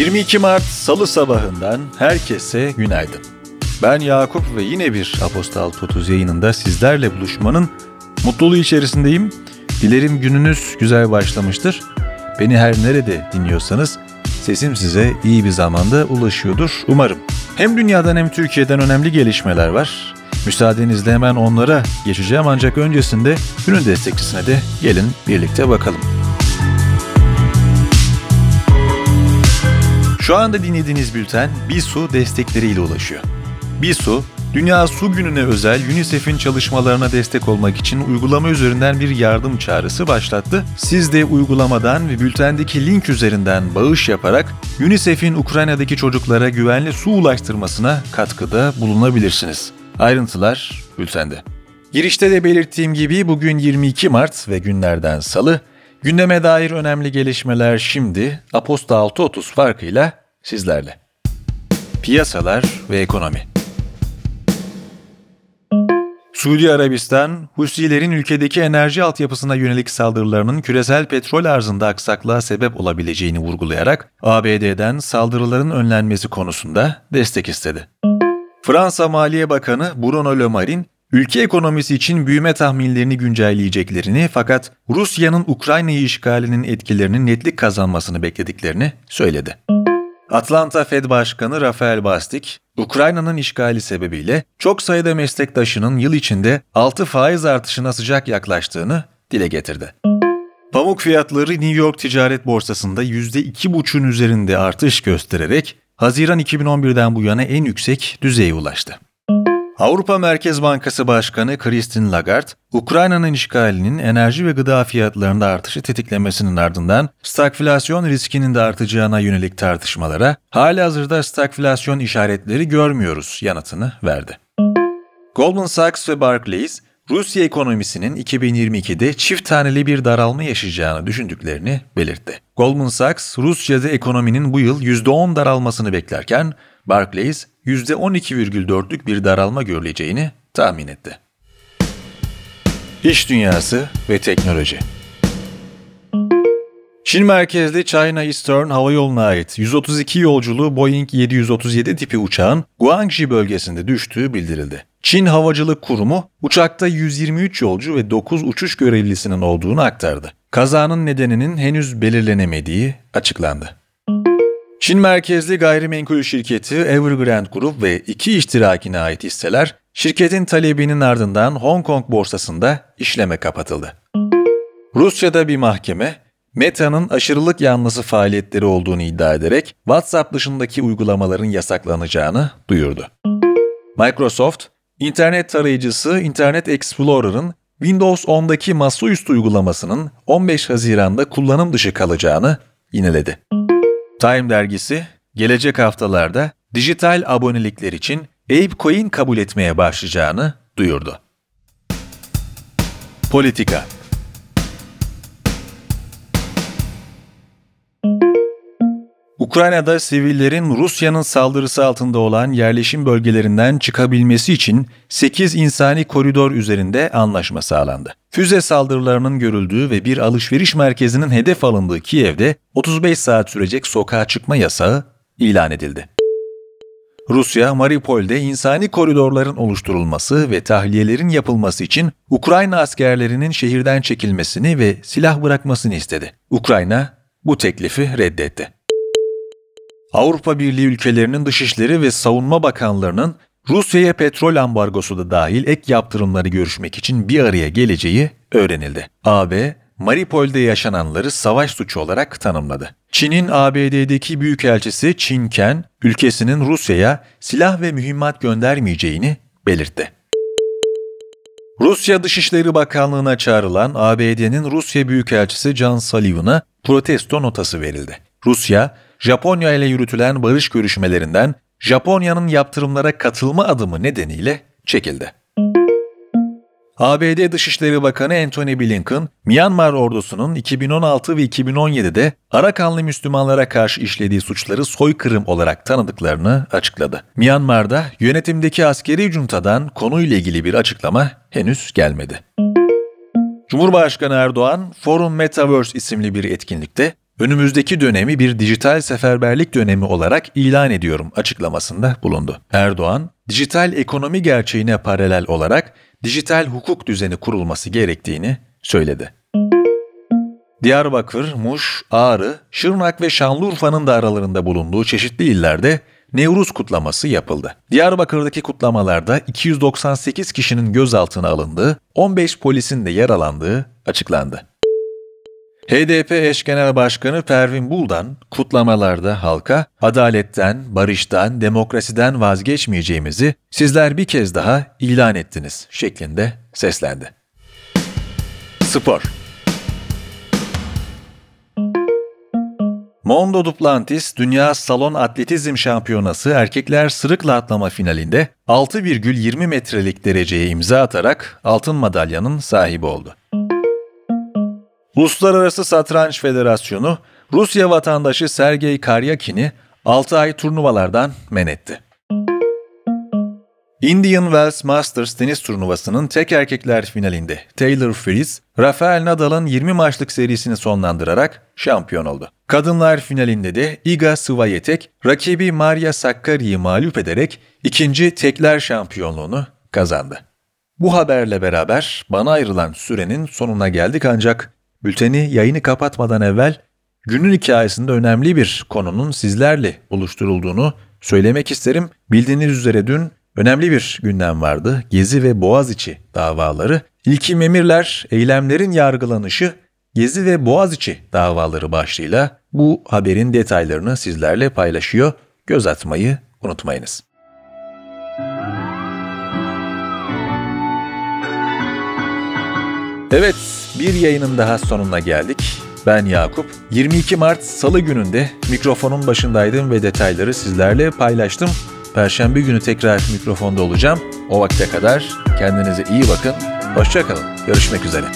22 Mart Salı sabahından herkese günaydın. Ben Yakup ve yine bir Apostal Totuz yayınında sizlerle buluşmanın mutluluğu içerisindeyim. Dilerim gününüz güzel başlamıştır. Beni her nerede dinliyorsanız sesim size iyi bir zamanda ulaşıyordur umarım. Hem dünyadan hem Türkiye'den önemli gelişmeler var. Müsaadenizle hemen onlara geçeceğim ancak öncesinde günün destekçisine de gelin birlikte bakalım. Şu anda dinlediğiniz bülten BİSU destekleriyle ulaşıyor. BİSU, Dünya Su Günü'ne özel UNICEF'in çalışmalarına destek olmak için uygulama üzerinden bir yardım çağrısı başlattı. Siz de uygulamadan ve bültendeki link üzerinden bağış yaparak UNICEF'in Ukrayna'daki çocuklara güvenli su ulaştırmasına katkıda bulunabilirsiniz. Ayrıntılar bültende. Girişte de belirttiğim gibi bugün 22 Mart ve günlerden salı. Gündeme dair önemli gelişmeler şimdi Aposta 6.30 farkıyla sizlerle. Piyasalar ve ekonomi. Suudi Arabistan, Husilerin ülkedeki enerji altyapısına yönelik saldırılarının küresel petrol arzında aksaklığa sebep olabileceğini vurgulayarak ABD'den saldırıların önlenmesi konusunda destek istedi. Fransa Maliye Bakanı Bruno Le Maire, ülke ekonomisi için büyüme tahminlerini güncelleyeceklerini fakat Rusya'nın Ukrayna'yı işgalinin etkilerinin netlik kazanmasını beklediklerini söyledi. Atlanta Fed Başkanı Rafael Bastik, Ukrayna'nın işgali sebebiyle çok sayıda meslektaşının yıl içinde 6 faiz artışına sıcak yaklaştığını dile getirdi. Pamuk fiyatları New York Ticaret Borsası'nda %2,5'ün üzerinde artış göstererek Haziran 2011'den bu yana en yüksek düzeye ulaştı. Avrupa Merkez Bankası Başkanı Christine Lagarde, Ukrayna'nın işgalinin enerji ve gıda fiyatlarında artışı tetiklemesinin ardından stagflasyon riskinin de artacağına yönelik tartışmalara hali hazırda stagflasyon işaretleri görmüyoruz yanıtını verdi. Goldman Sachs ve Barclays, Rusya ekonomisinin 2022'de çift taneli bir daralma yaşayacağını düşündüklerini belirtti. Goldman Sachs, Rusya'da ekonominin bu yıl %10 daralmasını beklerken, Barclays %12,4'lük bir daralma görüleceğini tahmin etti. İş dünyası ve teknoloji Çin merkezli China Eastern Hava Yolu'na ait 132 yolculuğu Boeing 737 tipi uçağın Guangxi bölgesinde düştüğü bildirildi. Çin Havacılık Kurumu uçakta 123 yolcu ve 9 uçuş görevlisinin olduğunu aktardı. Kazanın nedeninin henüz belirlenemediği açıklandı. Çin merkezli gayrimenkul şirketi Evergrande Group ve iki iştirakine ait hisseler şirketin talebinin ardından Hong Kong borsasında işleme kapatıldı. Rusya'da bir mahkeme Meta'nın aşırılık yanlısı faaliyetleri olduğunu iddia ederek WhatsApp dışındaki uygulamaların yasaklanacağını duyurdu. Microsoft, internet tarayıcısı Internet Explorer'ın Windows 10'daki masaüstü uygulamasının 15 Haziran'da kullanım dışı kalacağını yineledi. Time dergisi gelecek haftalarda dijital abonelikler için ApeCoin kabul etmeye başlayacağını duyurdu. Politika Ukrayna'da sivillerin Rusya'nın saldırısı altında olan yerleşim bölgelerinden çıkabilmesi için 8 insani koridor üzerinde anlaşma sağlandı. Füze saldırılarının görüldüğü ve bir alışveriş merkezinin hedef alındığı Kiev'de 35 saat sürecek sokağa çıkma yasağı ilan edildi. Rusya, Mariupol'de insani koridorların oluşturulması ve tahliyelerin yapılması için Ukrayna askerlerinin şehirden çekilmesini ve silah bırakmasını istedi. Ukrayna bu teklifi reddetti. Avrupa Birliği ülkelerinin dışişleri ve savunma bakanlarının Rusya'ya petrol ambargosu da dahil ek yaptırımları görüşmek için bir araya geleceği öğrenildi. AB, Mariupol'de yaşananları savaş suçu olarak tanımladı. Çin'in ABD'deki büyükelçisi Çin Ken, ülkesinin Rusya'ya silah ve mühimmat göndermeyeceğini belirtti. Rusya Dışişleri Bakanlığı'na çağrılan ABD'nin Rusya Büyükelçisi John Sullivan'a protesto notası verildi. Rusya, Japonya ile yürütülen barış görüşmelerinden Japonya'nın yaptırımlara katılma adımı nedeniyle çekildi. ABD Dışişleri Bakanı Antony Blinken, Myanmar ordusunun 2016 ve 2017'de Arakanlı Müslümanlara karşı işlediği suçları soykırım olarak tanıdıklarını açıkladı. Myanmar'da yönetimdeki askeri juntadan konuyla ilgili bir açıklama henüz gelmedi. Cumhurbaşkanı Erdoğan, Forum Metaverse isimli bir etkinlikte önümüzdeki dönemi bir dijital seferberlik dönemi olarak ilan ediyorum açıklamasında bulundu. Erdoğan, dijital ekonomi gerçeğine paralel olarak dijital hukuk düzeni kurulması gerektiğini söyledi. Diyarbakır, Muş, Ağrı, Şırnak ve Şanlıurfa'nın da aralarında bulunduğu çeşitli illerde Nevruz kutlaması yapıldı. Diyarbakır'daki kutlamalarda 298 kişinin gözaltına alındığı, 15 polisin de yaralandığı açıklandı. HDP eş genel başkanı Pervin Buldan kutlamalarda halka adaletten, barıştan, demokrasiden vazgeçmeyeceğimizi sizler bir kez daha ilan ettiniz şeklinde seslendi. Spor Mondo Duplantis Dünya Salon Atletizm Şampiyonası erkekler sırıkla atlama finalinde 6,20 metrelik dereceye imza atarak altın madalyanın sahibi oldu. Uluslararası Satranç Federasyonu Rusya vatandaşı Sergey Karyakin'i 6 ay turnuvalardan men etti. Indian Wells Masters tenis turnuvasının tek erkekler finalinde Taylor Fritz, Rafael Nadal'ın 20 maçlık serisini sonlandırarak şampiyon oldu. Kadınlar finalinde de Iga Swiatek rakibi Maria Sakkari'yi mağlup ederek ikinci tekler şampiyonluğunu kazandı. Bu haberle beraber bana ayrılan sürenin sonuna geldik ancak bülteni yayını kapatmadan evvel günün hikayesinde önemli bir konunun sizlerle oluşturulduğunu söylemek isterim. Bildiğiniz üzere dün önemli bir gündem vardı. Gezi ve Boğaziçi davaları. İlki Memirler, eylemlerin yargılanışı, Gezi ve Boğaziçi davaları başlığıyla bu haberin detaylarını sizlerle paylaşıyor. Göz atmayı unutmayınız. Evet, bir yayının daha sonuna geldik. Ben Yakup. 22 Mart Salı gününde mikrofonun başındaydım ve detayları sizlerle paylaştım. Perşembe günü tekrar mikrofonda olacağım. O vakte kadar kendinize iyi bakın. Hoşçakalın. Görüşmek üzere.